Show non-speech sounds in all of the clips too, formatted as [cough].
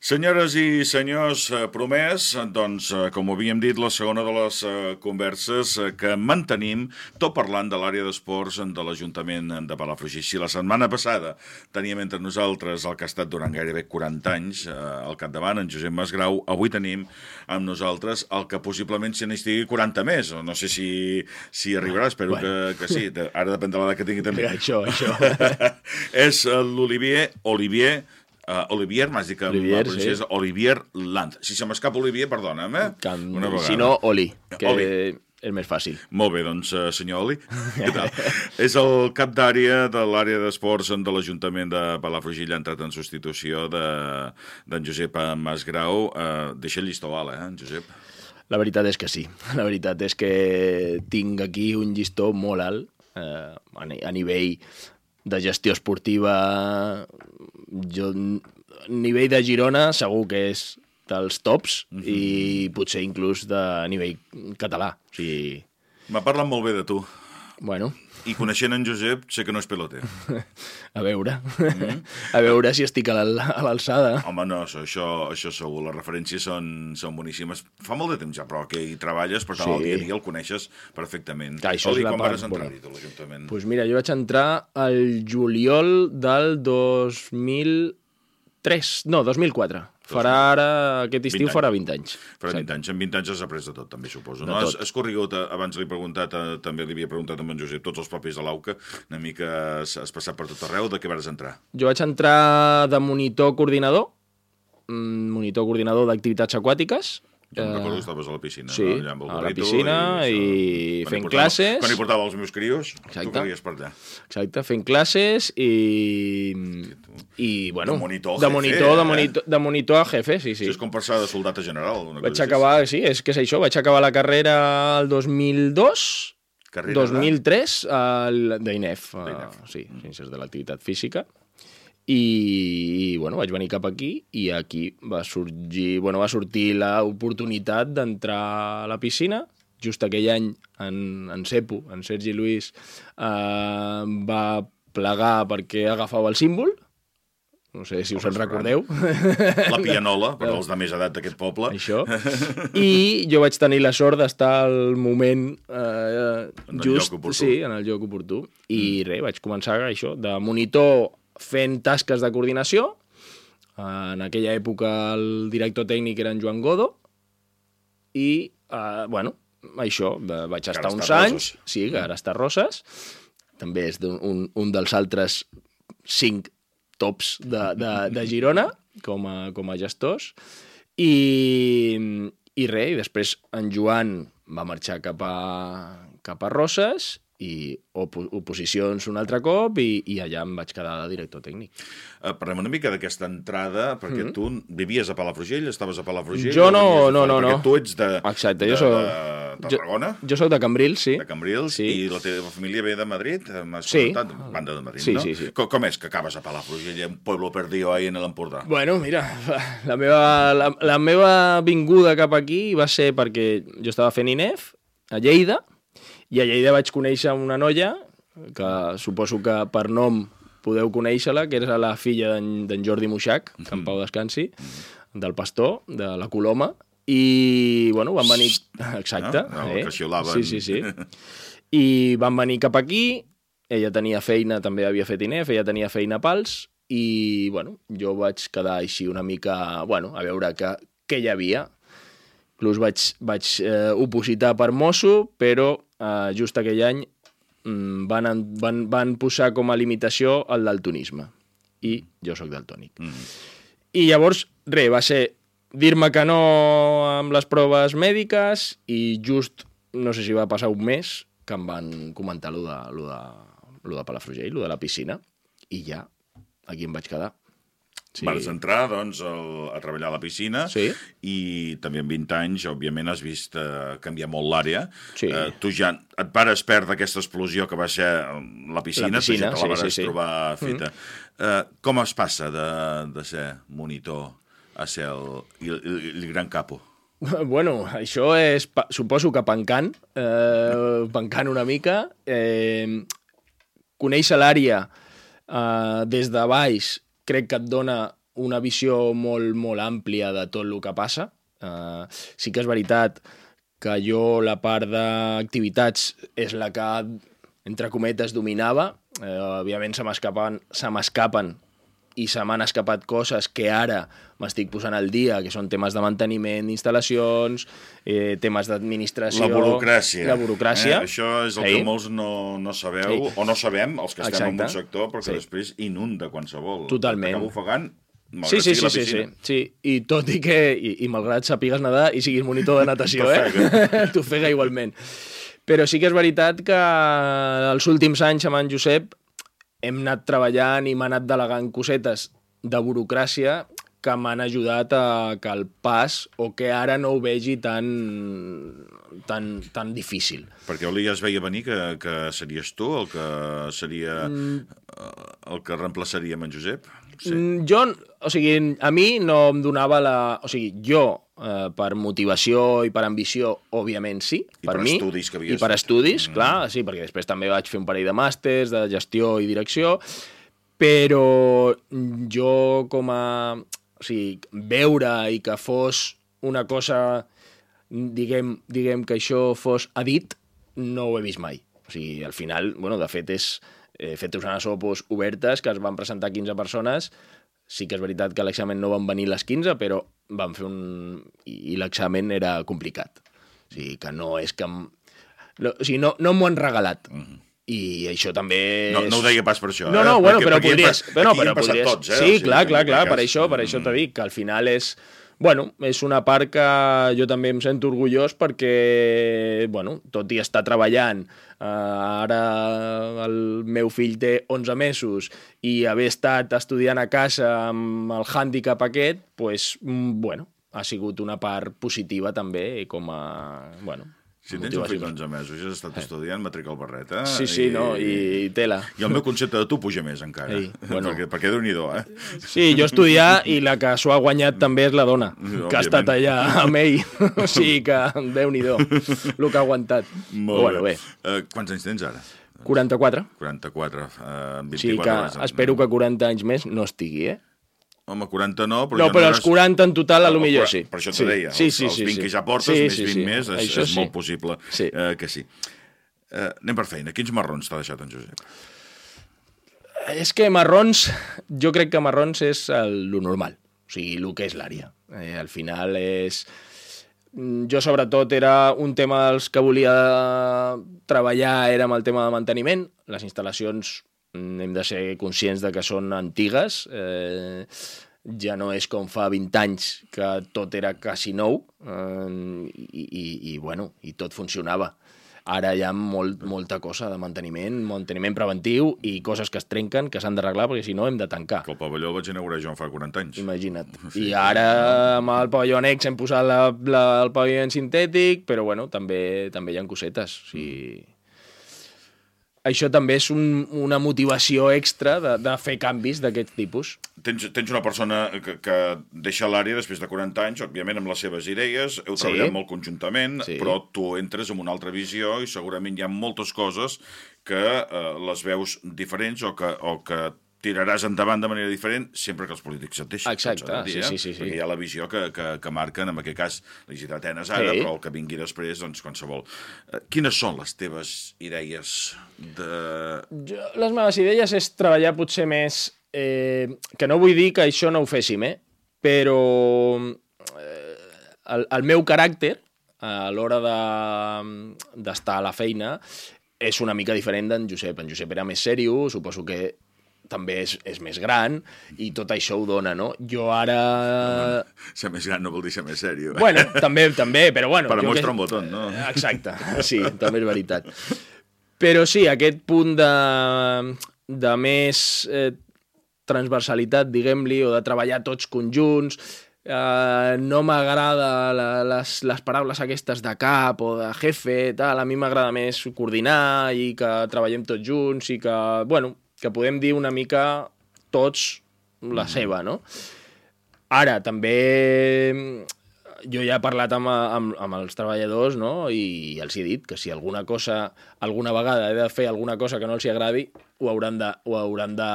Senyores i senyors, eh, promès, doncs, eh, com havíem dit, la segona de les eh, converses que mantenim, tot parlant de l'àrea d'esports de l'Ajuntament de Palafrugell. Si la setmana passada teníem entre nosaltres el que ha estat durant gairebé 40 anys eh, al capdavant, en Josep Masgrau, avui tenim amb nosaltres el que possiblement se n'estigui 40 més, o no sé si, si arribarà, espero Bueno. que, que sí, ara depèn de l'edat que tingui també. Això, això. [laughs] és l'Olivier, Olivier, uh, Olivier, m'has dit que Olivier, la sí. Olivier Land. Si se m'escapa Olivier, perdona'm, eh? Que, Una vegada. si no, Oli, que Oli. és més fàcil. Molt bé, doncs, eh, senyor Oli, [laughs] què tal? és el cap d'àrea de l'àrea d'esports de l'Ajuntament de Palafrugell, ha entrat en substitució de- d'en Josep Masgrau. Uh, deixa el llistó alt, eh, en Josep? La veritat és que sí. [laughs] La veritat és que tinc aquí un llistó molt alt eh, a nivell de gestió esportiva. Jo, nivell de Girona segur que és dels tops Mhm. i potser inclús de nivell català. O sigui, M'ha parlat molt bé de tu. Bueno, I coneixent en Josep, sé que no és peloter. [laughs] a veure. Mhm. a veure si estic a l'al- a l'alçada. Home, no, això, això, segur, les referències són, són boníssimes. Fa molt de temps ja, però que hi treballes, per tant, Sí. el dia a dia el coneixes perfectament. Clar, això és Oli, la quan part vas entrar bona. a l'Ajuntament? Doncs pues mira, jo vaig entrar al juliol del 2003, no, 2004. Farà ara, aquest 20 estiu anys. farà 20 anys. Farà 20 anys. En 20 anys has après de tot, també, suposo. No? Has, has corregut, eh, abans li he preguntat, eh, també li havia preguntat a en Josep, tots els papers de l'AUCA, una mica has, has passat per tot arreu, de què vas entrar? Jo vaig entrar de monitor coordinador, mm, monitor coordinador d'activitats aquàtiques, Jo em Eh, recordo que estaves a la piscina, sí, no? allà amb el a la piscina i Quan hi fent portava- classes. Quan hi portava els meus crios, tu Exacte. corries per allà. exacte, fent classes i... i bueno, De monitor de jefe, monitor, de eh? monitor, de monitor a jefe, sí, sí. Això és com passar de soldat a general. Una Vaig cosa així. acabar, sí, és que és això, vaig acabar la carrera el 2002, Carrera de- 2003 al- d'INEF, uh, sí, Ciències de l'Activitat Física, i, i bueno, vaig venir cap aquí i aquí va sorgir, bueno, va sortir l'oportunitat d'entrar a la piscina, just aquell any en, en Cepo, en Sergi Luis, eh, va plegar perquè agafava el símbol, no sé si us en recordeu. La pianola, per [laughs] als de més edat d'aquest poble. Això. [laughs] I jo vaig tenir la sort d'estar al moment eh, En el just, lloc oportú. sí, en el lloc oportú. I mm. res, vaig començar això, de monitor fent tasques de coordinació. En aquella època el director tècnic era en Joan Godo. I, eh, bueno, això, vaig ara estar uns anys, Roses. sí, que ara està Roses, també és d'un- un, un dels altres cinc tops de, de, de Girona com a, com a gestors. I, i res, i després en Joan va marxar cap a, cap a Roses i opo oposicions un altre cop i, i allà em vaig quedar de director tècnic. Eh, parlem una mica d'aquesta entrada, perquè tu vivies a Palafrugell, estaves a Palafrugell... Jo no, no, fora? no, Perquè no. tu ets de, Exacte, de, jo soc- de Tarragona, Jo, jo sóc de Cambrils, sí. de Cambrils, Sí. i la teva família ve de Madrid, eh, m'has Sí. comentat, banda de Madrid, Sí, no? sí, sí. Com, com és que acabes a Palafrugell, un pueblo perdido ahí en l'Empordà? Bueno, mira, [laughs] la meva, la, la meva vinguda cap aquí va ser perquè jo estava fent INEF a Lleida i a Lleida vaig conèixer una noia que suposo que per nom podeu conèixer-la, que era la filla d'en Jordi Muixac, que en pau descansi, del pastor, de la Coloma, i, bueno, van venir... [laughs] Exacte. No? No, que xiulaven. Sí, sí, sí. [laughs] I van venir cap aquí, ella tenia feina, també havia fet INEF, ella tenia feina a Pals, i, bueno, jo vaig quedar així una mica, bueno, a veure què, què hi havia. Inclús vaig, vaig eh, opositar per mosso, però eh, just aquell any mm, van, van, van posar com a limitació el daltonisme. I jo sóc daltònic. Mm. I llavors, res, va ser dir-me que no amb les proves mèdiques i just, no sé si va passar un mes, que em van comentar lo de, lo de, lo de Palafrugell, lo de la piscina, i ja, aquí em vaig quedar. Sí. Vas entrar, doncs, el, a treballar a la piscina sí. i també en 20 anys, òbviament, has vist eh, canviar molt l'àrea. Sí. Eh, tu ja et pares perdre aquesta explosió que va ser la piscina, la piscina tu ja te la sí, vas sí, trobar sí. feta. Mm. Eh, com es passa de, de ser monitor a ser el, el, el, el gran capo? [laughs] Bueno, això és, suposo que pencant, eh, pencant una mica. Eh, conèixer l'àrea eh, des de baix crec que et dona una visió molt, molt àmplia de tot el que passa. Uh, sí que és veritat que jo la part d'activitats és la que, entre cometes, dominava. Uh, òbviament se m'escapen i se m'han escapat coses que ara m'estic posant al dia, que són temes de manteniment d'instal·lacions, eh, temes d'administració... La burocràcia. La burocràcia. Eh? Això és el sí. que molts no, no sabeu, sí. o no sabem, els que estem Exacte. en un sector, però que sí. després inunda qualsevol. Totalment. Acaba ofegant Sí, sí, sí, sí, sí, sí. I tot i que, i, i malgrat sapigues nedar i siguis monitor de natació, eh? [laughs] T'ofega igualment. Però sí que és veritat que els últims anys amb en Josep hem anat treballant i m'ha anat delegant cosetes de burocràcia que m'han ajudat a que el pas o que ara no ho vegi tan, tan, tan difícil. Perquè Oli ja es veia venir que, que series tu el que seria mm. el que reemplaçaria en Josep? Sí. Mm, jo, o sigui, a mi no em donava la... O sigui, jo, eh, per motivació i per ambició, òbviament sí, I per, per mi. estudis que havies I per estudis, mm. clar, sí, perquè després també vaig fer un parell de màsters de gestió i direcció, però jo com a... O sigui, veure i que fos una cosa, diguem, diguem que això fos a dit, no ho he vist mai. O sigui, al final, bueno, de fet és eh, fetes unes opos obertes que es van presentar 15 persones. Sí que és veritat que l'examen no van venir les 15, però van fer un... i l'examen era complicat. O sigui, que no és que... No, o sigui, no, no m'ho han regalat. Mm -hmm. I això també... No, no ho deia pas per això, No, no, eh? bueno, perquè, però perquè podries... Aquí però, però podries... tots, eh? Sí, o sigui, clar, clar, clar, per això, per això t'ho dic, que al final és bueno, és una part que jo també em sento orgullós perquè, bueno, tot i estar treballant, eh, ara el meu fill té 11 mesos i haver estat estudiant a casa amb el hàndicap aquest, pues, mm, bueno, ha sigut una part positiva també com a, bueno, si tens un fill d'11 mesos i has estat eh. estudiant, matrica al barret, eh? Sí, sí, i, no, i, i tela. I el meu concepte de tu puja més encara, Ei, bueno. perquè, perquè déu nhi eh? Sí, jo estudiar i la que s'ho ha guanyat també és la dona, Òbviament. que ha estat allà amb ell, o sigui que déu nhi el que ha aguantat. Molt bueno, bé. bé. Uh, quants anys tens ara? 44. 44, uh, 24 o sigui que hores. espero que 40 anys més no estigui, eh? Home, 40 no, però... No, però els 40 en total, a lo millor sí. Per això t'ho sí. deia, sí, els, sí, els 20 sí, que ja portes, sí, més sí, 20 sí. més, és, això és sí. molt possible sí. eh, que sí. Eh, anem per feina. Quins marrons t'ha deixat en Josep? És que marrons, jo crec que marrons és el, lo normal, o sigui, el que és l'àrea. Eh, al final és... Jo, sobretot, era un tema dels que volia treballar, era amb el tema de manteniment. Les instal·lacions hem de ser conscients de que són antigues, eh, ja no és com fa 20 anys que tot era quasi nou eh, i, i, i, bueno, i tot funcionava. Ara hi ha molt, molta cosa de manteniment, manteniment preventiu i coses que es trenquen, que s'han d'arreglar, perquè si no hem de tancar. Que el pavelló el vaig inaugurar jo fa 40 anys. Imagina't. [laughs] Sí, I ara amb el pavelló annex hem posat la, la, el pavelló en sintètic, però bueno, també, també hi ha cosetes. O sigui... Mm això també és un, una motivació extra de, de fer canvis d'aquest tipus. Tens, tens una persona que, que deixa l'àrea després de 40 anys, òbviament amb les seves idees, heu treballat sí. molt conjuntament, sí. però tu entres amb una altra visió i segurament hi ha moltes coses que eh, les veus diferents o que, o que tiraràs endavant de manera diferent sempre que els polítics et deixin. Exacte, dir, sí, eh? sí, sí, sí. Perquè hi ha la visió que, que, que marquen, en aquest cas, la Atenes ara, sí. però el que vingui després, doncs, qualsevol. Eh, quines són les teves idees de... Jo, les meves idees és treballar potser més... Eh, que no vull dir que això no ho féssim, eh? però eh, el, el meu caràcter a l'hora d'estar de, a la feina és una mica diferent d'en Josep. En Josep era més sèrio, suposo que també és, és més gran i tot això ho dona, no? Jo ara... Ser més gran no vol dir ser més sèrio. Bueno, també, també, però bueno... Per mostrar que... un botó, no? Exacte, sí, també és veritat. Però sí, aquest punt de, de més eh, transversalitat, diguem-li, o de treballar tots conjunts, eh, no m'agrada les, les paraules aquestes de cap o de jefe, tal, a mi m'agrada més coordinar i que treballem tots junts i que, bueno, que podem dir una mica tots la seva, no? Ara, també mm, jo ja he parlat amb, amb, amb els treballadors no? i els he dit que si alguna cosa, alguna vegada he de fer alguna cosa que no els hi agradi, ho hauran de, ho hauran de,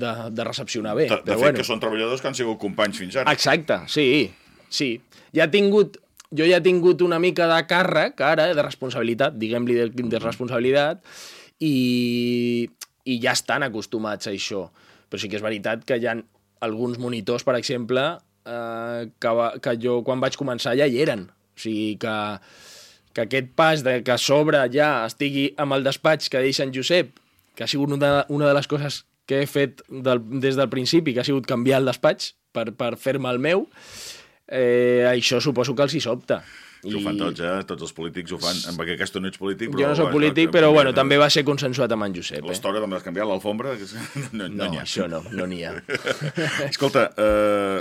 de, de recepcionar bé. De, de fet, bueno. que són treballadors que han sigut companys fins ara. Exacte, sí, sí. Ja he tingut, jo ja he tingut una mica de càrrec, ara, de responsabilitat, diguem-li de, de responsabilitat, i, i ja estan acostumats a això. Però sí que és veritat que hi ha alguns monitors, per exemple, eh, que, que jo quan vaig començar ja hi eren. O sigui que, que aquest pas de que a sobre ja estigui amb el despatx que deixa en Josep, que ha sigut una, una de les coses que he fet del, des del principi, que ha sigut canviar el despatx per, per fer-me el meu, eh, això suposo que els hi sobta. I... Ho fan tots, eh? Tots els polítics ho fan. Que aquest no ets polític, però... Jo no soc polític, però bueno, també va ser consensuat amb en Josep. Eh? També has canviat, l'alfombra? [laughs] No, no, No, ha. això no, no n'hi ha. [laughs] Escolta, eh,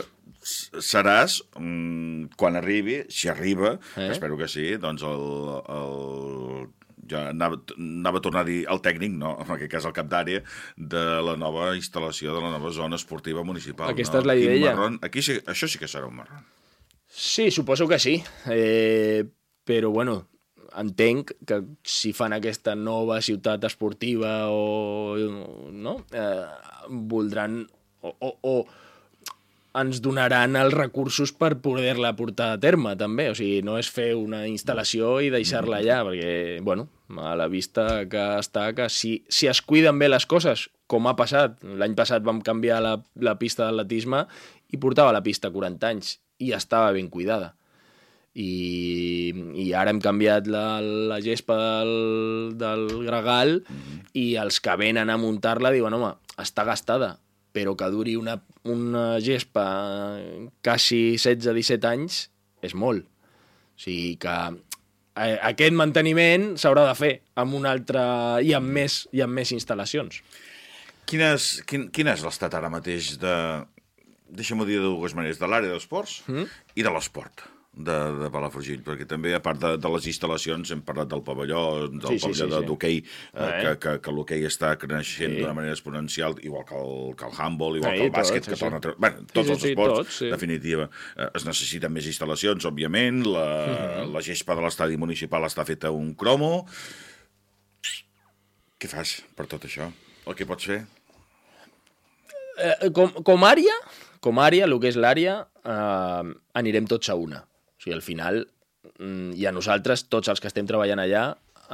seràs, mm, quan arribi, si arriba, Eh? espero que sí, doncs el... el ja anava, anava a tornar a dir el tècnic, no, en aquest cas el cap d'àrea, de la nova instal·lació de la nova zona esportiva municipal. Aquesta no? és la idea. Marron, aquí sí, això sí que serà un marron. Sí, suposo que sí. Eh, però, bueno, entenc que si fan aquesta nova ciutat esportiva o... no? Eh, voldran... O, o, o ens donaran els recursos per poder-la portar a terme, també. O sigui, no és fer una instal·lació i deixar-la allà, perquè, bueno, a la vista que està que si, si es cuiden bé les coses, com ha passat, l'any passat vam canviar la, la pista d'atletisme i portava la pista 40 anys i estava ben cuidada. I, i ara hem canviat la, la gespa del, del Gregal i els que venen a muntar-la diuen, home, està gastada, però que duri una, una gespa quasi 16-17 anys és molt. O sigui que aquest manteniment s'haurà de fer amb un altre i amb més, i amb més instal·lacions. Quin és, quin, quin és l'estat ara mateix de... Deixa'm-ho dir de dues maneres, de l'àrea d'esports mm? i de l'esport de, de Palafrugell, perquè també, a part de, de les instal·lacions, hem parlat del pavelló, del Sí, sí, pavelló sí, sí. d'hoquei, Ah, eh, eh? que, que, que l'hoquei està creixent Sí. d'una manera exponencial, igual que el, que el handball, igual Sí, que el bàsquet, tot, que sí, torna sí. Bueno, tots sí, els sí, esports, tots, sí. definitiva. Eh, es necessiten més instal·lacions, òbviament, la, Mhm. la gespa de l'estadi municipal està feta un cromo. Què fas per tot això? El que pots fer? Eh, com, com àrea, com àrea, el que és l'àrea, eh, anirem tots a una. O sigui, al final, mm, i a nosaltres, tots els que estem treballant allà,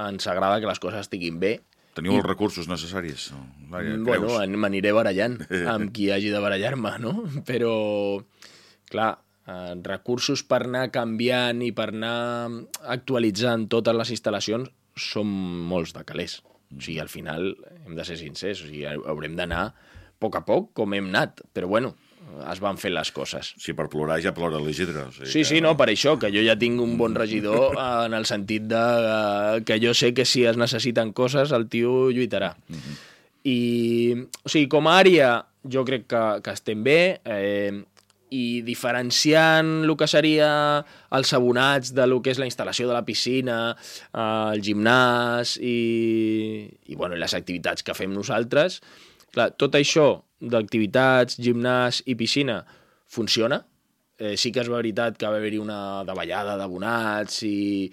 ens agrada que les coses estiguin bé. Teniu els recursos necessaris? Mm, bueno, m'aniré barallant [laughs] amb qui hagi de barallar-me, no? Però, clar, eh, recursos per anar canviant i per anar actualitzant totes les instal·lacions són molts de calés. O sigui, al final hem de ser sincers, o sigui, haurem d'anar poc a poc com hem anat, però bueno, es van fer les coses. Si per plorar ja plora l'Isidre. O sigui Sí, que- sí, no, per això, que jo ja tinc un bon regidor eh, en el sentit de eh, que jo sé que si es necessiten coses el tio lluitarà. I, o sigui, com a àrea jo crec que, que estem bé eh, i diferenciant el que seria els abonats de lo que és la instal·lació de la piscina, eh, el gimnàs i, i bueno, les activitats que fem nosaltres, clar, tot això d'activitats, gimnàs i piscina funciona, eh, sí que és veritat que va haver-hi una davallada d'abonats i,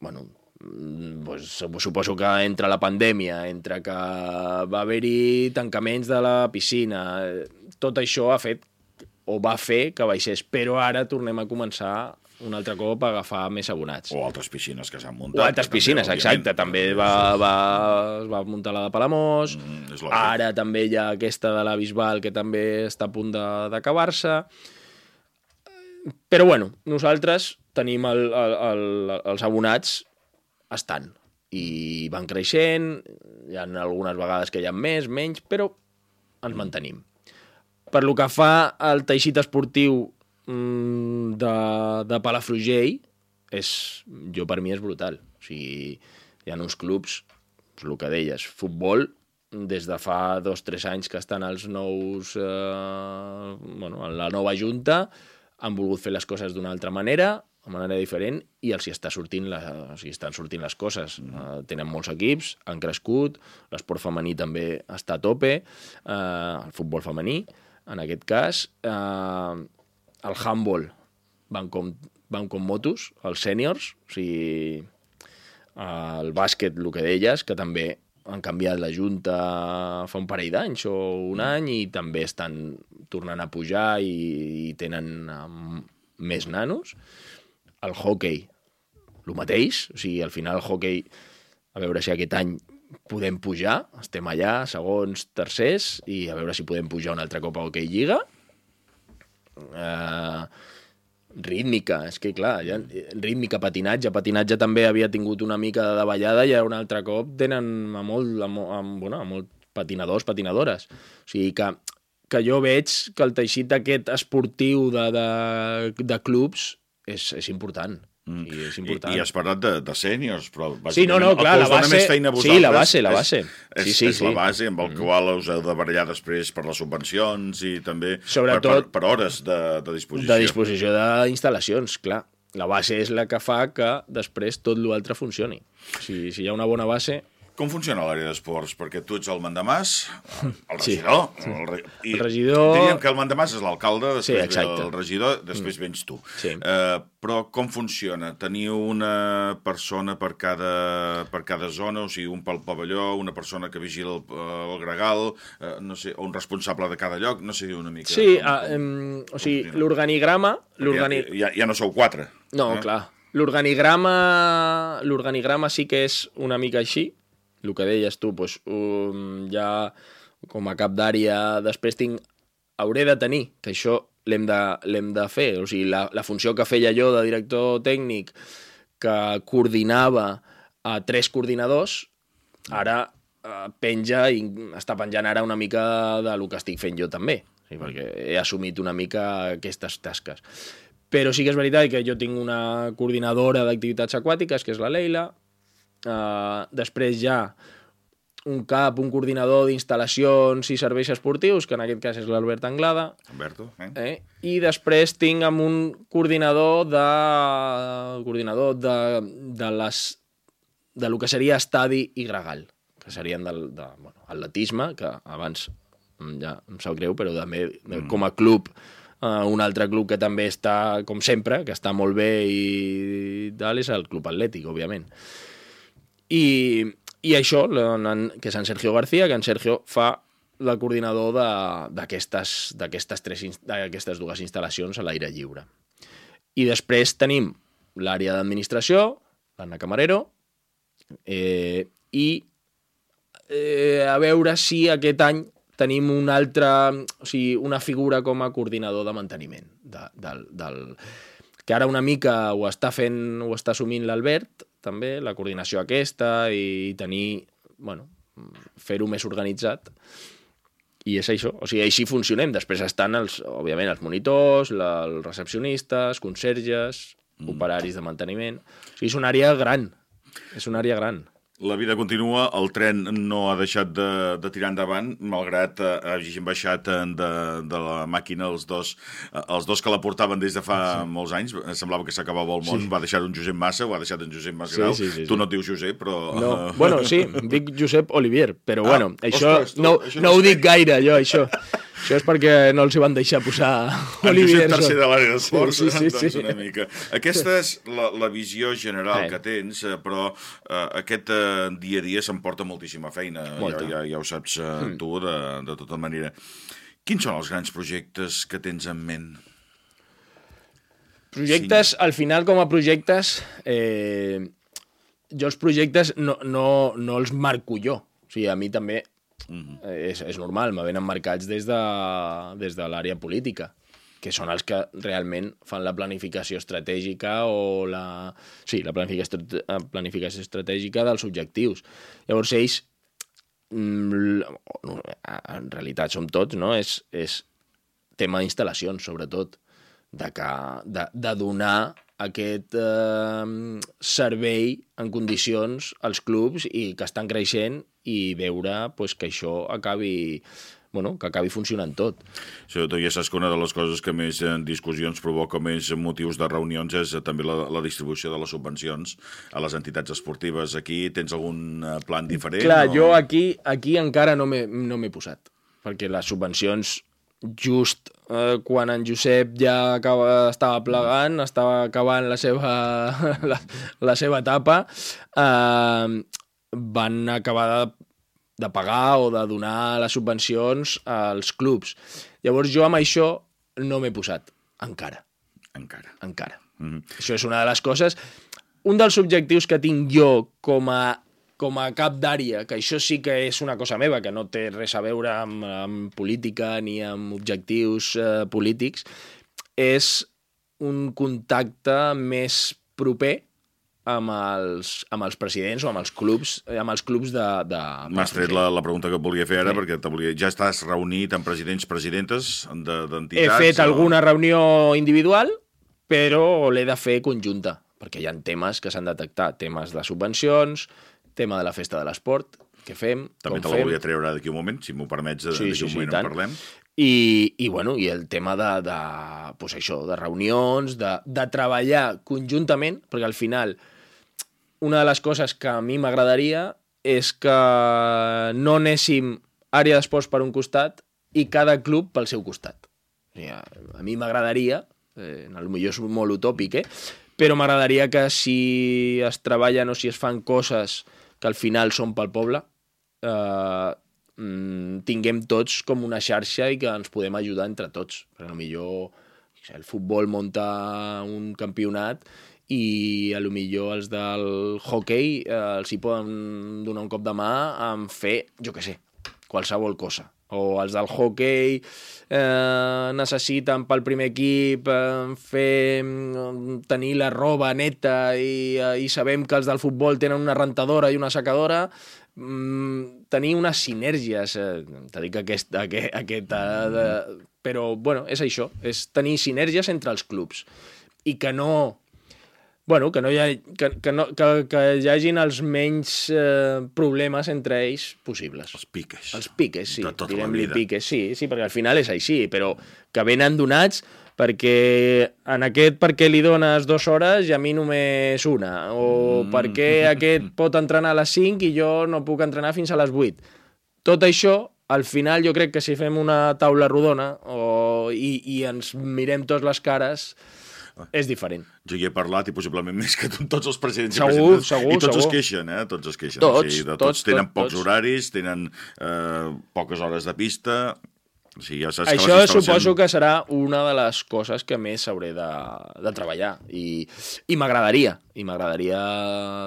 bueno, mm, pues, suposo que entre la pandèmia, entre que va haver-hi tancaments de la piscina, eh, tot això ha fet o va fer que baixés, però ara tornem a començar un altre cop a agafar més abonats. O altres piscines que s'han muntat. O altres també, piscines, òbviament, exacte. També va, va, es va muntar la de Palamós. Mm. Ara també hi ha aquesta de la Bisbal, que també està a punt de- d'acabar-se. Però, bueno, nosaltres tenim el, el, el, els abonats estan i van creixent, hi ha algunes vegades que hi ha més, menys, però ens mantenim. Per lo que fa al teixit esportiu de, de Palafrugell, és, jo per mi és brutal. O sigui, hi ha uns clubs, és el que deies, futbol, des de fa dos o tres anys que estan els nous... Eh, bueno, en la nova junta, han volgut fer les coses d'una altra manera, de manera diferent, i els hi està sortint la, o sigui, estan sortint les coses. Mm. Uh, tenen molts equips, han crescut, l'esport femení també està a tope, uh, el futbol femení, en aquest cas, uh, el handball van com, van com motos, els sèniors, o sigui, el bàsquet, el que deies, que també han canviat la Junta fa un parell d'anys o un mm. any i també estan tornant a pujar i, i tenen um, més nanos. El hockey, el mateix, o sigui, al final el hockey, a veure si aquest any podem pujar, estem allà, segons, tercers, i a veure si podem pujar un altre cop a Hockey Lliga. Uh, rítmica, és que clar, ja, rítmica, patinatge, patinatge també havia tingut una mica de davallada i ara un altre cop tenen a molt, a, a, bueno, a molt patinadors, patinadores. O sigui que, que jo veig que el teixit aquest esportiu de, de, de clubs és, és important. Mm. I és important. I, I has parlat de, de sèniors, però sí, no, no, clar, la base, feina sí, la base, la base. És, sí, sí, és sí. la base amb el mm. qual us heu de barallar després per les subvencions i també Sobretot, per, per, per hores de, de disposició. De disposició d'instal·lacions, clar. La base és la que fa que després tot l'altre funcioni. Si, si hi ha una bona base, com funciona l'àrea d'esports? Perquè tu ets el mandamàs, [laughs] el regidor... Sí. El, re... I el regidor... Diríem que el mandamàs és l'alcalde, després sí, el regidor, després mm. vens tu. Sí. Uh, però com funciona? Teniu una persona per cada, per cada zona, o sigui, un pel pavelló, una persona que vigila el, el gregal, uh, no sé, un responsable de cada lloc, no sé, una mica... Sí, com, uh, um, o sigui, l'organigrama... Ja, ja, ja no sou quatre. No, eh? clar. L'organigrama sí que és una mica així, el que deies tu, doncs, um, ja com a cap d'àrea després tinc, hauré de tenir, que això l'hem de, de fer, o sigui, la, la funció que feia jo de director tècnic que coordinava a tres coordinadors, ara eh, penja i està penjant ara una mica de lo que estic fent jo també, sigui, perquè he assumit una mica aquestes tasques. Però sí que és veritat que jo tinc una coordinadora d'activitats aquàtiques, que és la Leila, Uh, després ja un cap, un coordinador d'instal·lacions i serveis esportius, que en aquest cas és l'Albert Anglada. Alberto, eh? eh? I després tinc amb un coordinador de... coordinador de, de les de lo que seria estadi i gregal, que serien del de, bueno, atletisme, que abans ja em sap greu, però també mm. com a club uh, un altre club que també està, com sempre, que està molt bé i tal, és el Club Atlètic, òbviament. I, i això, que és en Sergio García, que en Sergio fa la coordinador d'aquestes dues instal·lacions a l'aire lliure. I després tenim l'àrea d'administració, l'Anna Camarero, eh, i eh, a veure si aquest any tenim una altra, o sigui, una figura com a coordinador de manteniment de, del, del, que ara una mica ho està fent, ho està assumint l'Albert, també, la coordinació aquesta i tenir, bueno, fer-ho més organitzat. I és això, o sigui, així funcionem. Després estan, els, òbviament, els monitors, la, els recepcionistes, conserges, mm. operaris de manteniment... O sigui, és una àrea gran, és una àrea gran. La vida continua, el tren no ha deixat de, de tirar endavant, malgrat eh, hagin baixat eh, de, de la màquina els dos, eh, els dos que la portaven des de fa sí. molts anys. Semblava que s'acabava el món. Sí. Va deixar un Josep Massa, ho ha deixat en Josep Masgrau. Sí, sí, sí, tu no et dius Josep, però... No. bueno, sí, dic Josep Olivier, però ah, bueno, això ostres, tu, no, això no, no ho dic gaire, jo, això. [laughs] Això és perquè no els hi van deixar posar Olivier. En tercer de l'àrea d'esports, sí, sí, sí, doncs una mica. Aquesta és la, la visió general eh. que tens, eh, però uh, aquest uh, dia a dia s'emporta moltíssima feina, Molta. ja, ja, ja ho saps uh, mm. tu de, de tota manera. Quins són els grans projectes que tens en ment? Projectes, sí. al final, com a projectes, eh, jo els projectes no, no, no els marco jo. O sigui, a mi també Mm -hmm. és, és normal, me venen marcats des de, des de l'àrea política que són els que realment fan la planificació estratègica o la... Sí, la planificació, planificació estratègica dels objectius. Llavors, ells, mm, en realitat som tots, no? És, és tema d'instal·lacions, sobretot, de, que, de, de donar aquest eh, servei en condicions als clubs i que estan creixent i veure pues, que això acabi bueno, que acabi funcionant tot. Tu ja saps que una de les coses que més en discussions provoca més motius de reunions és també la, la distribució de les subvencions a les entitats esportives. Aquí tens algun eh, plan diferent? Clar, o... jo aquí, aquí encara no m'he no posat, perquè les subvencions just eh, quan en Josep ja acaba, estava plegant, estava acabant la seva, [laughs] la, la seva etapa, eh, van acabar de, de pagar o de donar les subvencions als clubs. Llavors jo amb això no m'he posat, encara. Encara. Encara. Mm -hmm. Això és una de les coses... Un dels objectius que tinc jo com a com a cap d'àrea, que això sí que és una cosa meva, que no té res a veure amb, amb política ni amb objectius eh, polítics, és un contacte més proper amb els, amb els presidents o amb els clubs, eh, amb els clubs de... de M'has tret la, la pregunta que et volia fer ara, sí. perquè volia... ja estàs reunit amb presidents, presidentes d'entitats... He fet o... alguna reunió individual, però l'he de fer conjunta, perquè hi ha temes que s'han de detectar, temes de subvencions, tema de la festa de l'esport, què fem, També te la volia treure d'aquí un moment, si m'ho permets, sí, d'aquí sí, un sí, moment en parlem. I, i, bueno, i el tema de, de, pues això, de reunions, de, de treballar conjuntament, perquè al final una de les coses que a mi m'agradaria és que no anéssim àrea d'esports per un costat i cada club pel seu costat. O sigui, a mi m'agradaria, eh, potser és molt utòpic, eh? però m'agradaria que si es treballen o si es fan coses que al final són pel poble, eh, mm, tinguem tots com una xarxa i que ens podem ajudar entre tots. Perquè millor el futbol munta un campionat i a lo millor els del hockey eh, els hi poden donar un cop de mà en fer, jo que sé, qualsevol cosa. O els del hockey eh, necessiten pel primer equip eh, fer, mm, tenir la roba neta i, eh, i sabem que els del futbol tenen una rentadora i una secadora, mm, tenir unes sinergies, eh, t'he dit que aquest, aquest, aquest eh, de, però bueno, és això, és tenir sinergies entre els clubs. I que no bueno, que, no hi ha, que, que, no, que, que hi hagin els menys eh, problemes entre ells possibles. Els piques. Els piques, sí. De tota la vida. piques, sí, sí, perquè al final és així, però que venen donats perquè en aquest per què li dones dues hores i a mi només una, o mm. per què aquest [laughs] pot entrenar a les 5 i jo no puc entrenar fins a les 8. Tot això, al final jo crec que si fem una taula rodona o, i, i ens mirem tots les cares, és diferent. Jo hi he parlat i possiblement [laughs] més que tots els presidents segur, i presidents. Segur, I tots segur. es queixen, eh? Tots es queixen. Tots, o sigui, de tots, tots, tenen tots, pocs tots. horaris, tenen eh, poques hores de pista... O sigui, ja saps que Això les suposo que serà una de les coses que més hauré de, de treballar i, i m'agradaria, i m'agradaria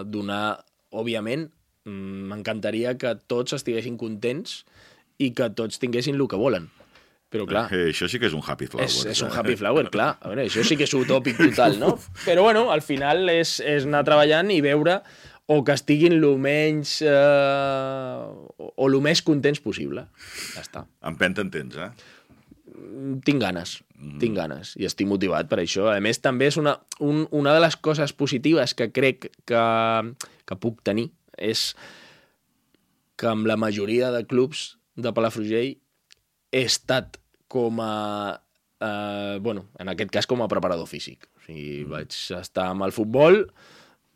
donar, òbviament, mm, m'encantaria que tots estiguessin contents i que tots tinguessin el que volen. Però clar, Eh, això sí que és un happy flower. és, és un happy flower, [laughs] clar. A veure, això sí que és utòpic total, no? [laughs] Però bueno, al final és, és anar treballant i veure o que estiguin el menys eh, o el més contents possible. Ja està. Empenta en tens, eh? Tinc ganes, mm. tinc ganes i estic motivat per això. A més, també és una, un, una de les coses positives que crec que, que puc tenir és que amb la majoria de clubs de Palafrugell he estat com a... Eh, bueno, en aquest cas com a preparador físic. O sigui, mm. vaig estar amb el futbol,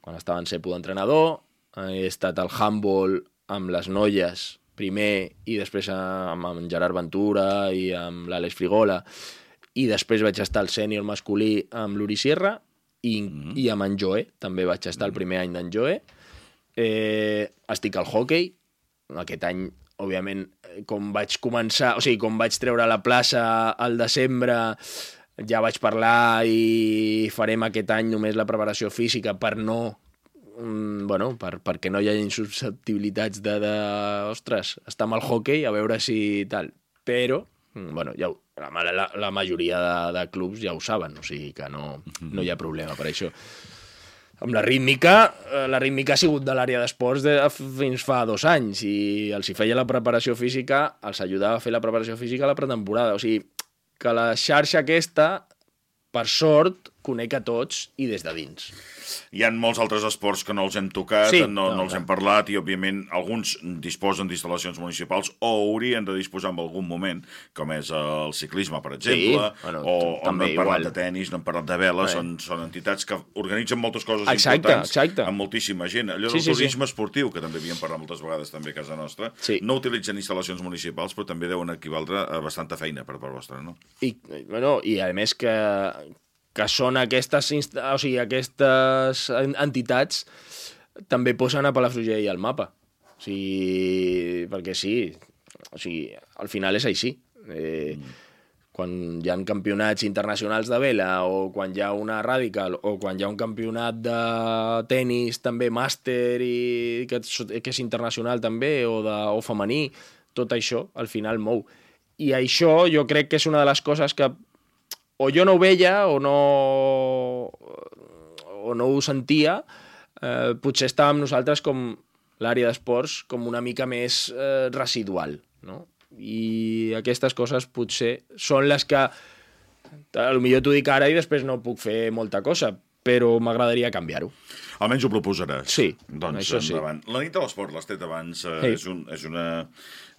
quan estava en cepo d'entrenador, he estat al handball amb les noies primer i després amb en Gerard Ventura i amb l'Àlex Frigola i després vaig estar al sènior masculí amb l'Uri Sierra i, mm. i amb en Joe, també vaig estar el primer any d'en Joe. Eh, estic al hockey, aquest any, òbviament, com vaig començar, o sigui, com vaig treure la plaça al desembre, ja vaig parlar i farem aquest any només la preparació física per no mm, bueno, per, perquè no hi hagi susceptibilitats de, de, ostres, estar amb el hockey a veure si tal. Però, mm, bueno, ja, ho- la, la, la majoria de, de clubs ja ho saben, o sigui que no, no hi ha problema per això. Amb la rítmica, eh, la rítmica ha sigut de l'àrea d'esports de, fins fa dos anys i els hi feia la preparació física, els ajudava a fer la preparació física a la pretemporada. O sigui, que la xarxa aquesta, per sort, conec a tots i des de dins. Hi ha molts altres esports que no els hem tocat, Sí, no, no, no, els hem parlat, i òbviament alguns disposen d'instal·lacions municipals o haurien de disposar en algun moment, com és el ciclisme, per exemple, bueno, o, o no també hem parlat igual. de tennis, no hem parlat de vela, són, són entitats que organitzen moltes coses Exacte, importants exacte. amb moltíssima gent. Allò Sí, del sí, sí. turisme esportiu, que també havíem parlat moltes vegades també a casa nostra, Sí. no utilitzen instal·lacions municipals, però també deuen equivaldre a bastanta feina per part vostra, no? I, bueno, i a més que, que són aquestes, o sigui, aquestes en- entitats també posen a Palafrugell al mapa. O sigui, perquè sí, o sigui, al final és així. Eh, quan hi ha campionats internacionals de vela o quan hi ha una radical o quan hi ha un campionat de tennis també màster i que, que és internacional també o, de, o femení, tot això al final mou. I això jo crec que és una de les coses que o jo no ho veia o no, o no ho sentia, eh, potser estàvem nosaltres com l'àrea d'esports com una mica més eh, residual, no? I aquestes coses potser són les que a lo millor t'ho dic ara i després no puc fer molta cosa, però m'agradaria canviar-ho. Almenys ho proposaràs. Sí, doncs això sí. endavant. La nit de l'esport, l'has tret abans, eh, Sí. és, un, és una...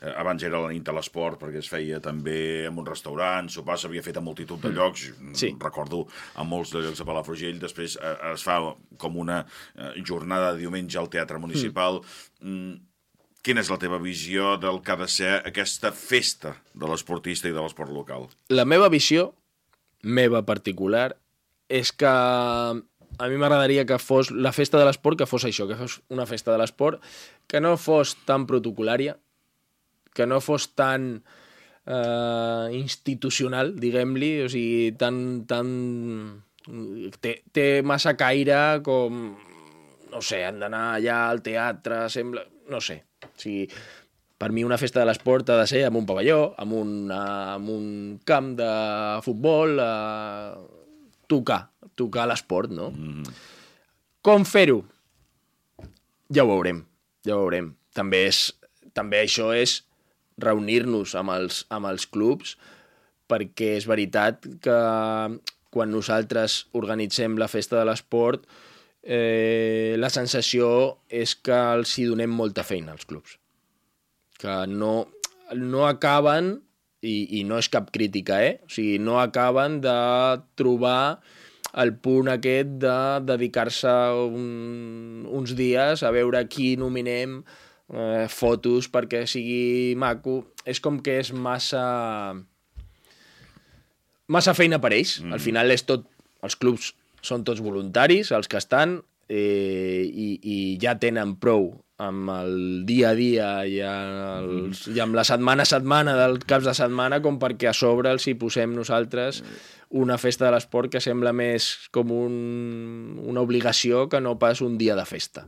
Eh, abans era la nit de l'esport perquè es feia també en un restaurant, sopar s'havia fet a multitud de llocs, Mm. Sí. recordo a molts de llocs de Palafrugell, després eh, es fa com una eh, jornada de diumenge al Teatre Municipal. Mm. Quina és la teva visió del que ha de ser aquesta festa de l'esportista i de l'esport local? La meva visió, meva particular, és que a mi m'agradaria que fos la festa de l'esport, que fos això, que fos una festa de l'esport, que no fos tan protocolària, que no fos tan eh, institucional, diguem-li, o sigui, tan... tan té, té massa caire com no sé, han d'anar allà al teatre, sembla... No sé. O sigui, per mi una festa de l'esport ha de ser amb un pavelló, amb un, amb un camp de futbol, eh, tocar, tocar l'esport, no? Mm. Com fer-ho? Ja ho veurem, ja ho veurem. També, és, també això és reunir-nos amb els, amb els clubs perquè és veritat que quan nosaltres organitzem la festa de l'esport eh, la sensació és que els hi donem molta feina als clubs. Que no, no acaben, i, i no és cap crítica, eh? O sigui, no acaben de trobar el punt aquest de dedicar-se un, uns dies a veure qui nominem, eh, fotos perquè sigui maco. És com que és massa massa feina per ells. Mm. Al final és tot... Els clubs són tots voluntaris, els que estan, eh, i, i ja tenen prou amb el dia a dia i, els, mm. i amb la setmana a setmana del caps de setmana com perquè a sobre els hi posem nosaltres una festa de l'esport que sembla més com un, una obligació que no pas un dia de festa.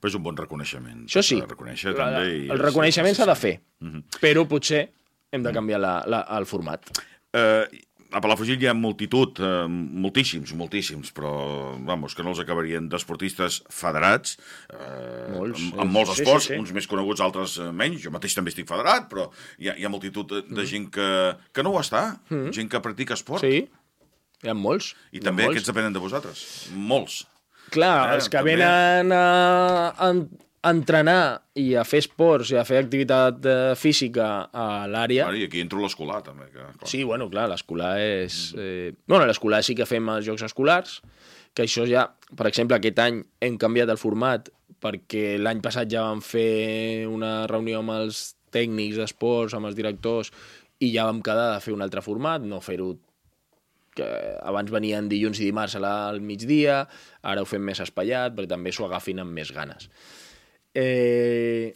Però és un bon reconeixement. Això sí, reconèixer, també. i el és- reconeixement s'ha de fer, Mhm. però potser hem de canviar la, la, el format. Eh, a Palafrugell hi ha multitud, eh, moltíssims, moltíssims, però, vamos, que no els acabarien d'esportistes federats, eh, Molts, amb, amb molts sí, sí, esports, sí. uns més coneguts, altres eh, menys. Jo mateix també estic federat, però hi ha, hi ha multitud de, de gent que, que no ho està, gent que practica esport. Mm. Sí, hi ha molts. I Hi ha també molts. aquests depenen de vosaltres. Molts. Clar, Eh, els que també. venen a, a entrenar i a fer esports i a fer activitat eh, física a l'àrea... I aquí entro l'escolar, també. Que, clar. Sí, bueno, clar, l'escolar és... Eh... Bueno, l'escolar sí que fem els jocs escolars, que això ja, per exemple, aquest any hem canviat el format perquè l'any passat ja vam fer una reunió amb els tècnics d'esports, amb els directors, i ja vam quedar de fer un altre format, no fer-ho que abans venien dilluns i dimarts al migdia, ara ho fem més espaiat, perquè també s'ho agafin amb més ganes. Eh,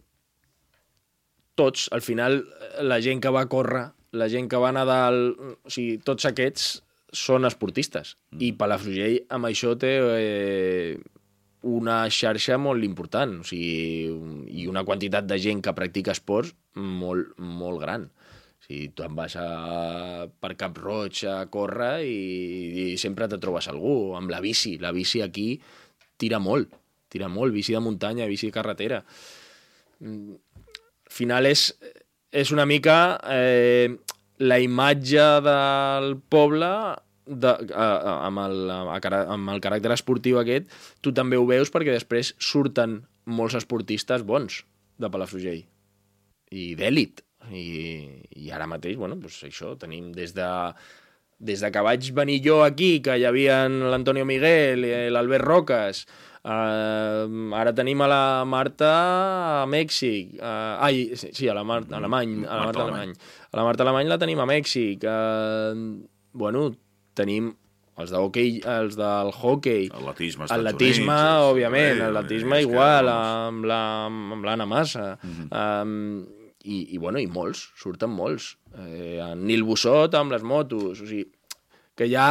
tots, al final, la gent que va a córrer, la gent que va a Nadal, o sigui, tots aquests són esportistes. Mm. I Palafrugell amb això té eh, una xarxa molt important, o sigui, i una quantitat de gent que practica esports molt, molt gran. O sigui, tu en vas a, per Cap Roig a córrer i, i sempre te trobes algú, amb la bici. La bici aquí tira molt, tira molt, bici de muntanya, bici de carretera. Mm, Al final és, és una mica eh, la imatge del poble de, a, amb, el, amb el caràcter esportiu aquest, tu també ho veus perquè després surten molts esportistes bons de Palafrugell i d'èlit. I, I ara mateix, bueno, doncs això, tenim des de des de que vaig venir jo aquí, que hi havia l'Antonio Miguel, l'Albert Roques, Uh, ara tenim a la Marta a Mèxic. Uh, ai, sí, a la Marta Alemany. A la Marta Alemany. A la Marta Alemany la tenim a Mèxic. Uh, bueno, tenim els de hockey, els del hockey. Atletisme, Atletisme, Units, òbviament. Atletisme igual, amb l'Anna la, Massa. Uh -huh. um, i, I, bueno, i molts, surten molts. Eh, en Nil Bussot amb les motos, o sigui, que hi ha,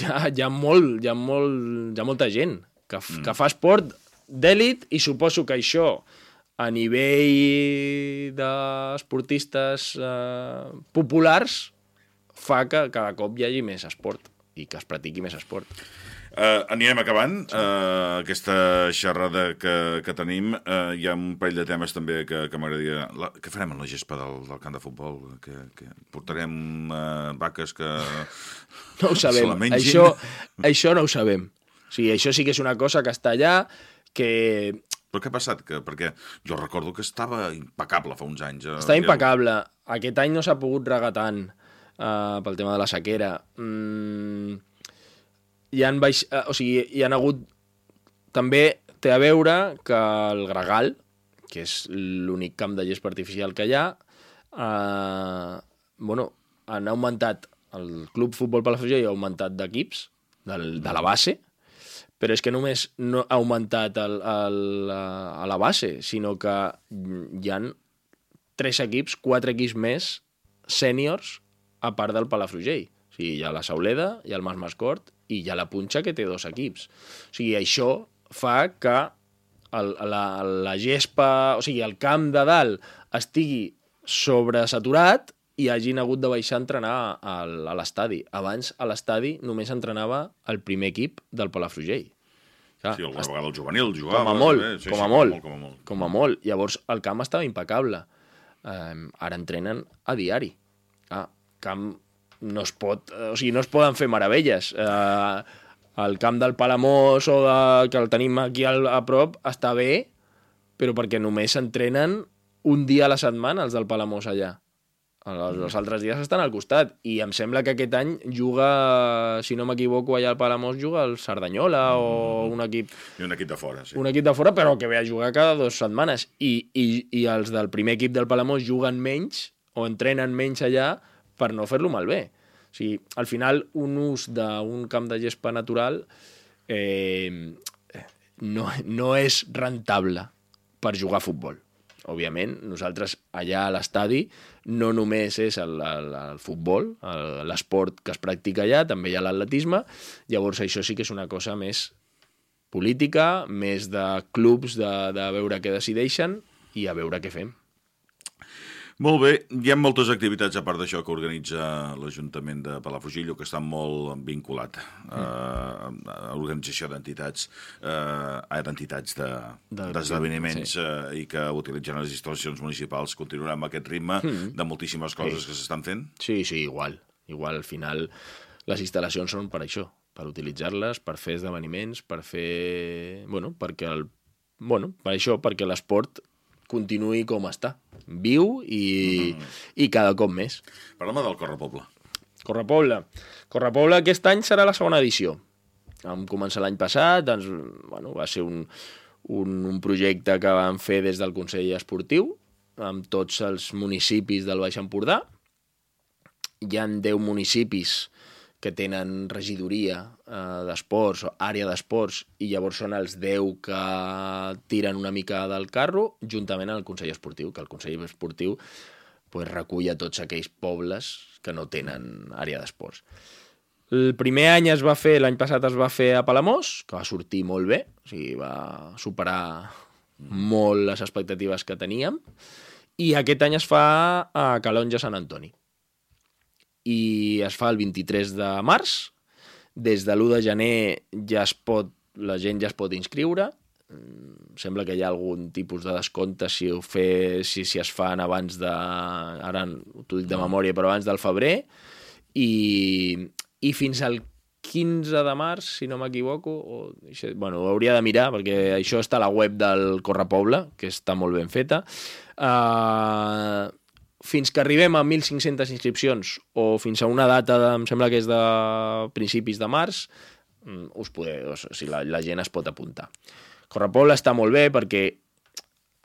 ja, hi ha, molt, hi ha, molt, hi ha molta gent que, mm. que fa esport d'èlit i suposo que això a nivell d'esportistes eh, populars fa que cada cop hi hagi més esport i que es practiqui més esport. Uh, anirem acabant uh, aquesta xerrada que, que tenim. Uh, hi ha un parell de temes també que, que m'agradaria... Què farem amb la gespa del, del camp de futbol? Que, que portarem uh, vaques que... No ho sabem. Això, això no ho sabem. O sigui, això sí que és una cosa que està allà, que... Però què ha passat? Que, perquè jo recordo que estava impecable fa uns anys. Eh, estava impecable. Aquest any no s'ha pogut regar tant uh, pel tema de la sequera. Mm, hi han baix... Uh, o sigui, hi han hagut... També té a veure que el Gregal, que és l'únic camp de gespa artificial que hi ha, uh, bueno, han augmentat el Club Futbol Palafrugell ha augmentat d'equips de la base, però és que només no ha augmentat el, el, a la base, sinó que hi han tres equips, quatre equips més sèniors a part del Palafrugell. O sigui, hi ha la Sauleda, hi ha el Mas Mascort i hi ha la Punxa, que té dos equips. O sigui, això fa que el, la, la gespa, o sigui, el camp de dalt estigui sobresaturat i hagin hagut de baixar a entrenar a, l'estadi. Abans, a l'estadi, només entrenava el primer equip del Palafrugell. Clar, sí, alguna vegada el juvenil jugava. Com a molt, sí, com, a sí, molt, com a molt. Com a molt. Llavors, el camp estava impecable. Um, ara entrenen a diari. Ah, camp no es pot... O sigui, no es poden fer meravelles. Uh, el camp del Palamós o de, que el tenim aquí al, a prop està bé, però perquè només s'entrenen un dia a la setmana els del Palamós allà. Els, els altres dies estan al costat. I em sembla que aquest any juga, si no m'equivoco, allà al Palamós juga el Cerdanyola mm. o un equip... I un equip de fora, sí. Un equip de fora, però que ve a jugar cada dues setmanes. I, i, i els del primer equip del Palamós juguen menys o entrenen menys allà per no fer-lo malbé. O sigui, al final, un ús d'un camp de gespa natural eh, no, no és rentable per jugar a futbol òbviament, nosaltres allà a l'estadi no només és el, el, el futbol, l'esport que es practica allà, també hi ha l'atletisme, llavors això sí que és una cosa més política, més de clubs, de, de veure què decideixen i a veure què fem. Molt bé, hi ha moltes activitats a part d'això que organitza l'Ajuntament de Palafrugell que estan molt vinculat mm. uh, a l'organització d'entitats uh, d'entitats d'esdeveniments de, sí. uh, i que utilitzen les instal·lacions municipals. Continuarà amb aquest ritme mm. de moltíssimes coses sí. que s'estan fent? Sí, sí, igual. Igual, al final, les instal·lacions són per això, per utilitzar-les, per fer esdeveniments, per fer... Bueno, perquè el... Bueno, per això, perquè l'esport continuï com està, viu i, mm. i cada cop més. Parlem del Correpoble. Correpoble. Correpoble aquest any serà la segona edició. Vam començar l'any passat, doncs, bueno, va ser un, un, un projecte que vam fer des del Consell Esportiu, amb tots els municipis del Baix Empordà. Hi han 10 municipis que tenen regidoria eh, d'esports o àrea d'esports i llavors són els 10 que tiren una mica del carro juntament amb el Consell Esportiu, que el Consell Esportiu pues, recull a tots aquells pobles que no tenen àrea d'esports. El primer any es va fer, l'any passat es va fer a Palamós, que va sortir molt bé, o sigui, va superar molt les expectatives que teníem, i aquest any es fa a Calonja Sant Antoni i es fa el 23 de març. Des de l'1 de gener ja es pot, la gent ja es pot inscriure. Mm, sembla que hi ha algun tipus de descompte si, ho fe, si, si es fan abans de... Ara t'ho dic de memòria, però abans del febrer. I, i fins al 15 de març, si no m'equivoco, o, bueno, ho hauria de mirar, perquè això està a la web del Correpoble, que està molt ben feta. Uh, fins que arribem a 1.500 inscripcions o fins a una data, de, em sembla que és de principis de març, mm, us podeu, o sigui, la, la gent es pot apuntar. Correpoble està molt bé perquè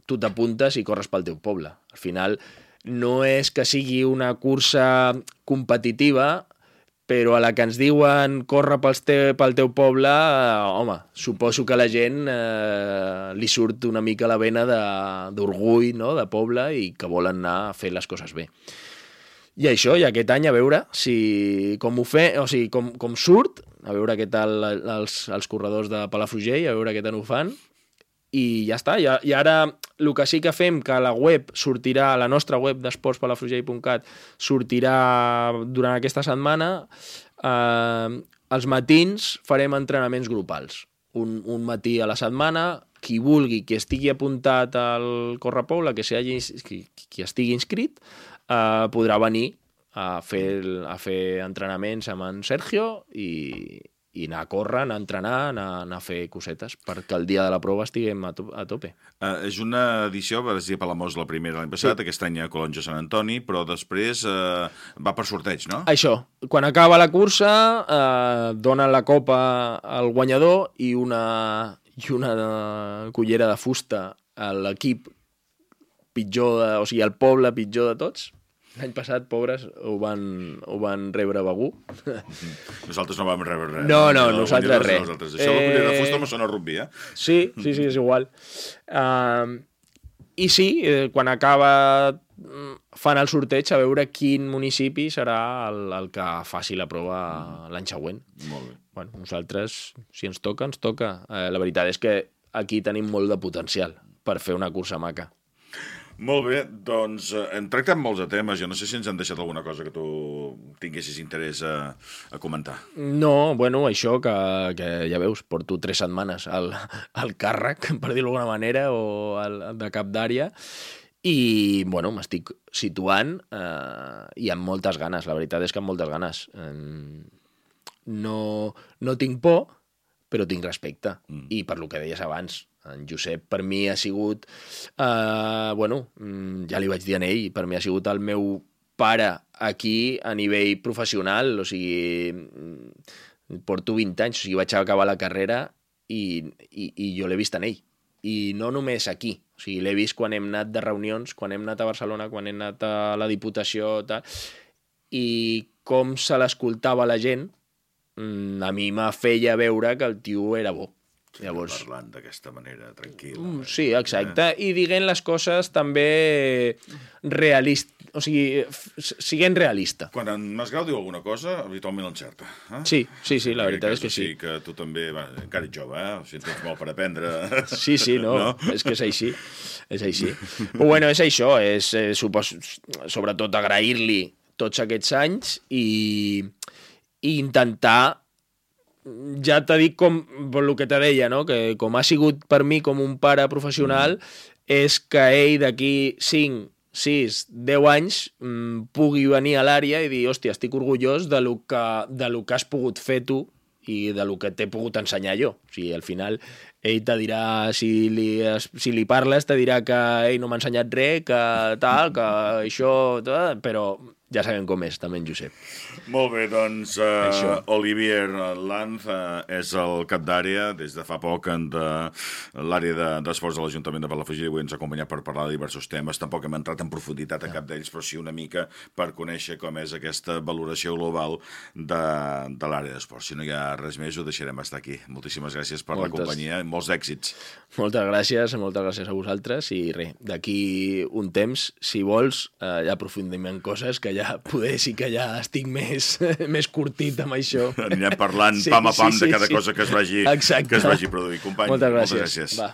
tu t'apuntes i corres pel teu poble. Al final, no és que sigui una cursa competitiva, però a la que ens diuen corre pels te, pel teu poble, eh, home, suposo que a la gent eh, li surt una mica la vena d'orgull, no?, de poble i que volen anar a fer les coses bé. I això, i aquest any a veure si com ho fe, o sigui, com, com surt, a veure què tal els, els corredors de Palafrugell, a veure què tal ho fan, i ja està. I, I ara el que sí que fem, que la web sortirà, la nostra web d'esportspalafrugell.cat sortirà durant aquesta setmana, eh, els matins farem entrenaments grupals. Un, un matí a la setmana, qui vulgui, qui estigui apuntat al Correpoble, que hagi, qui, qui estigui inscrit, eh, podrà venir a fer, a fer entrenaments amb en Sergio i, i anar a córrer, anar a entrenar, anar, anar a fer cosetes, perquè el dia de la prova estiguem a, to a tope. Uh, és una edició, vas dir Palamós la primera l'any passat, sí. aquest any a Colonja Sant Antoni, però després uh, va per sorteig, no? Això, quan acaba la cursa, eh, donen la copa al guanyador i una, i una cullera de fusta a l'equip pitjor, de, o sigui, el poble pitjor de tots. L'any passat, pobres, ho van, ho van rebre begur. [laughs] Nosaltres no vam rebre res. No, no, Ni nosaltres res. Nosaltres. Això, cullera de Eh, fusta me sona a rugby, eh? Sí, sí, sí, és igual. Uh, I sí, eh, quan acaba mm, fan el sorteig a veure quin municipi serà el, el que faci la prova l'any següent. Molt bé. Bueno, nosaltres, si ens toca, ens toca. Eh, la veritat és que aquí tenim molt de potencial per fer una cursa maca. Molt bé, doncs eh, hem tractat molts de temes. Jo no sé si ens han deixat alguna cosa que tu tinguessis interès a, a comentar. No, bueno, això que, que ja veus, porto tres setmanes al, al càrrec, per dir-ho d'alguna manera, o al, de cap d'àrea, i, bueno, m'estic situant eh, i amb moltes ganes, la veritat és que amb moltes ganes. Eh, no, no tinc por, però tinc respecte. Mm. I per lo que deies abans, en Josep per mi ha sigut, eh, bueno, mm, ja li vaig dir a ell, per mi ha sigut el meu pare aquí a nivell professional, o sigui, mm, porto 20 anys, o sigui, vaig acabar la carrera i, i, i jo l'he vist en ell. I no només aquí, o sigui, l'he vist quan hem anat de reunions, quan hem anat a Barcelona, quan hem anat a la Diputació, tal, i com se l'escoltava la gent, mm, a mi me feia veure que el tio era bo. Llavors, Parlant d'aquesta manera, tranquil·la. Mm, Sí, exacte. I diguent les coses també realist, o sigui, siguent realista. Quan en Masgrau diu alguna cosa, habitualment l'encerta. Eh? Sí, sí, sí, la veritat és que sí. Sí, que tu també, va, encara ets jove, eh? O sigui, tens molt per aprendre. [laughs] Sí, sí, no, [laughs] no? és que és així, és així. Però bueno, és això, és, eh, supos, sobretot agrair-li tots aquests anys i, i intentar ja t'ha dit com, el que te deia, no? que com ha sigut per mi com un pare professional, és que ell d'aquí 5, 6, 10 anys mm, pugui venir a l'àrea i dir, hòstia, estic orgullós de lo, que, de lo que has pogut fer tu i de lo que t'he pogut ensenyar jo. O sigui, al final ell te dirà, si li, si li parles, te dirà que ell no m'ha ensenyat res, que tal, que això, tal, però ja sabem com és, també en Josep. Molt bé, doncs uh, Això. Olivier Lanz uh, és el cap d'àrea des de fa poc en de l'àrea de- d'esports de l'Ajuntament de Palafrugell i avui ens ha acompanyat per parlar de diversos temes. Tampoc hem entrat en profunditat a cap d'ells, però sí una mica per conèixer com és aquesta valoració global de, de l'àrea d'esports. Si no hi ha res més, ho deixarem estar aquí. Moltíssimes gràcies per la Moltes. companyia i molts èxits. Moltes gràcies, moltes gràcies a vosaltres i res, d'aquí un temps, si vols, eh, ja aprofundim en coses que ja poder sí que ja estic més, [laughs] més curtit amb això. Anirem parlant Sí, pam a pam sí, de sí, cada sí. cosa que es vagi, Exacte. que es vagi produir. Company, Moltes gràcies. Moltes gràcies. Va.